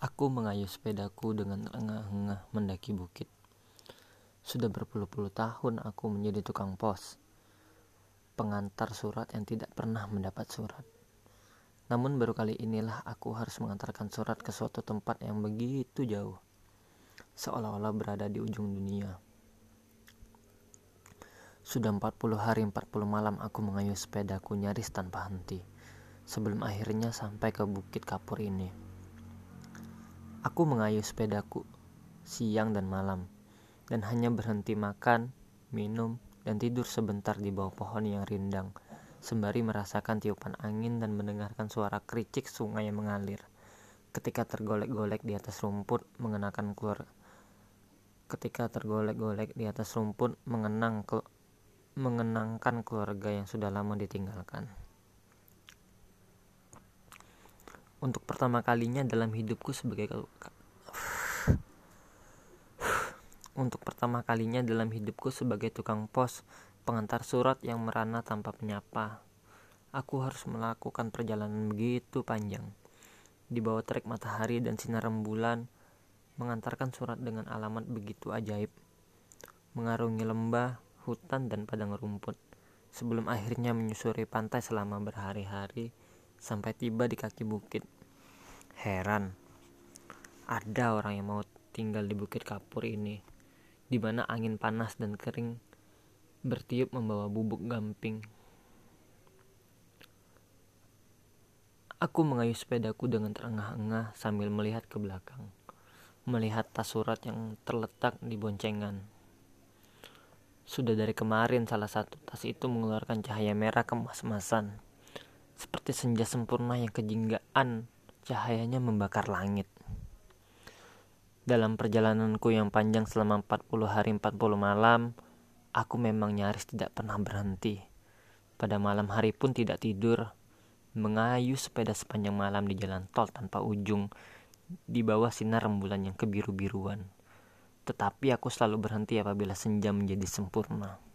Aku mengayuh sepedaku dengan terengah-engah mendaki bukit. Sudah berpuluh-puluh tahun aku menjadi tukang pos, pengantar surat yang tidak pernah mendapat surat. Namun baru kali inilah aku harus mengantarkan surat ke suatu tempat yang begitu jauh, seolah-olah berada di ujung dunia. Sudah 40 hari 40 malam aku mengayuh sepedaku nyaris tanpa henti, sebelum akhirnya sampai ke bukit kapur ini. Aku mengayuh sepedaku siang dan malam, dan hanya berhenti makan, minum, dan tidur sebentar di bawah pohon yang rindang, sembari merasakan tiupan angin dan mendengarkan suara kericik sungai yang mengalir. Ketika tergolek-golek di atas rumput, mengenakan keluar ketika tergolek-golek di atas rumput, mengenang mengenangkan keluarga yang sudah lama ditinggalkan. Untuk pertama kalinya dalam hidupku sebagai untuk pertama kalinya dalam hidupku sebagai tukang pos pengantar surat yang merana tanpa penyapa. Aku harus melakukan perjalanan begitu panjang. Di bawah terik matahari dan sinar rembulan mengantarkan surat dengan alamat begitu ajaib. Mengarungi lembah hutan dan padang rumput. Sebelum akhirnya menyusuri pantai selama berhari-hari sampai tiba di kaki bukit. Heran, ada orang yang mau tinggal di bukit kapur ini, di mana angin panas dan kering bertiup membawa bubuk gamping. Aku mengayuh sepedaku dengan terengah-engah sambil melihat ke belakang, melihat tas surat yang terletak di boncengan. Sudah dari kemarin salah satu tas itu mengeluarkan cahaya merah kemas-masan seperti senja sempurna yang kejinggaan cahayanya membakar langit. Dalam perjalananku yang panjang selama 40 hari 40 malam, aku memang nyaris tidak pernah berhenti. Pada malam hari pun tidak tidur, mengayuh sepeda sepanjang malam di jalan tol tanpa ujung di bawah sinar rembulan yang kebiru-biruan. Tetapi aku selalu berhenti apabila senja menjadi sempurna.